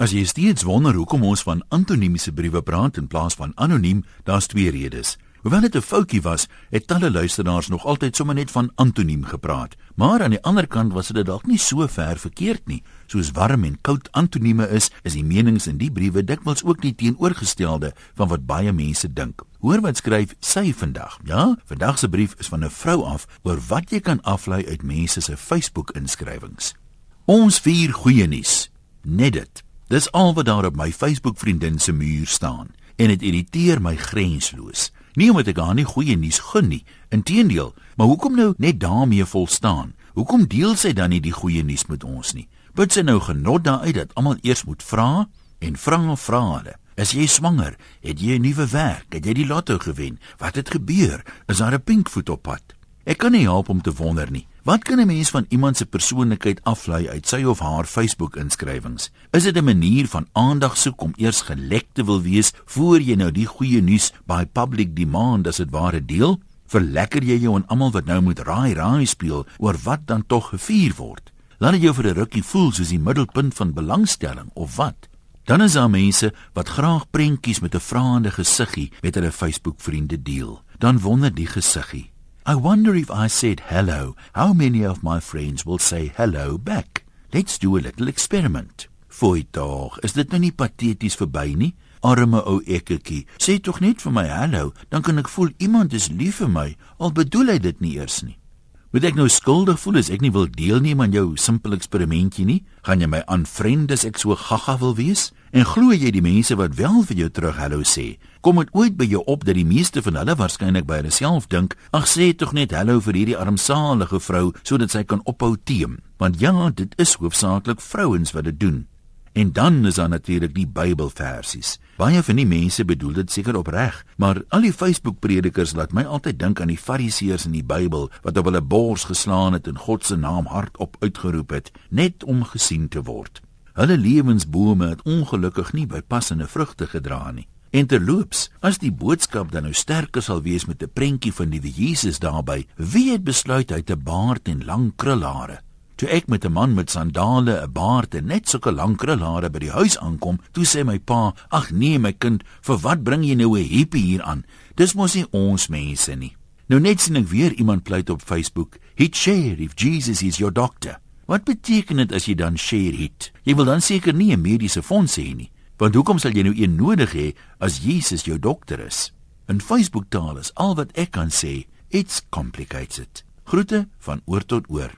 As jy steeds wonder hoekom ons van antoniemiese briewe praat in plaas van anoniem, daar's twee redes. Hoewel dit 'n foutjie was, het talle luisteraars nog altyd sommer net van antoniem gepraat. Maar aan die ander kant was dit dalk nie so ver verkeerd nie. Soos warm en koud antonieme is, is die menings in die briewe dikwels ook nie teenoorgestelde van wat baie mense dink. Hoor wat skryf sy vandag. Ja, vandag se brief is van 'n vrou af oor wat jy kan aflei uit mense se Facebook-inskrywings. Ons vier goeie nuus. Net dit. Dis al wat daar op my Facebook vriendin se muur staan en dit irriteer my grensloos. Nie omdat ek haar nie goeie nuus gun nie, inteendeel, maar hoekom nou net daarmee volstaan? Hoekom deel sy dan nie die goeie nuus met ons nie? Put sy nou genot daaruit dat almal eers moet vra en vra en vra hulle. As jy swanger, het jy 'n nuwe werk, het jy die lotto gewen? Wat het gebeur? Is daar 'n pinkvoet op pad? Ek kan nie help om te wonder nie. Wat kan 'n mens van iemand se persoonlikheid aflei uit sy of haar Facebook-inskrywings? Is dit 'n manier van aandag soek om eers gelek te wil wees voor jy nou die goeie nuus by public demand as dit ware deel? Verlekker jy jou en almal wat nou moet raai raai speel oor wat dan tog gevier word? Laat dit jou vir 'n rukkie voel soos die middelpunt van belangstelling of wat? Dan is daar mense wat graag prentjies met 'n vraende gesiggie met hulle Facebook-vriende deel. Dan wonder die gesiggie I wonder if I said hello, how many of my friends will say hello back? Let's do a little experiment. Fooi tog, is dit nou nie pateties verby nie? Arme ou ekkertjie, sê tog net vir my hallo, dan kan ek voel iemand is lief vir my, al bedoel hy dit nie eers nie. Moet ek nou skuldig voel as ek nie wil deelneem aan jou simpel eksperimentjie nie? Gaan jy my aanvriend as ek so gaga wil wees? En glo jy die mense wat wel vir jou terug hallo sê, kom dit ooit by jou op dat die meeste van hulle waarskynlik by hulle self dink, ag sê tog net hallo vir hierdie armsalige vrou sodat sy kan ophou teem, want ja, dit is hoofsaaklik vrouens wat dit doen. En dan is daar natuurlik die Bybelversies. Baie van die mense bedoel dit seker opreg, maar al die Facebook-predikers laat my altyd dink aan die Fariseërs in die Bybel wat op hulle bors geslaan het en God se naam hardop uitgeroep het, net om gesien te word. Hulle lewensbome het ongelukkig nie bypassende vrugte gedra nie. En terloops, as die boodskap dan nou sterker sal wees met 'n prentjie van die Jesus daarbey, wie het besluit hy te baard en lang krulhare? Toe ek met 'n man met sandale, 'n baard en net sulke lang krulhare by die huis aankom, toe sê my pa: "Ag nee my kind, vir wat bring jy nou 'n hippie hier aan? Dis mos nie ons mense nie." Nou net sien ek weer iemand pleit op Facebook: "Hit share if Jesus is your doctor." Wat beteken dit as jy dan share hit? Jy wil dan seker nie 'n mediese fonds hê nie. Want hoekom sal jy nou een nodig hê as Jesus jou dokter is? In Facebook taal is al wat ek kan sê, it's complicated. Groete van oor tot oor.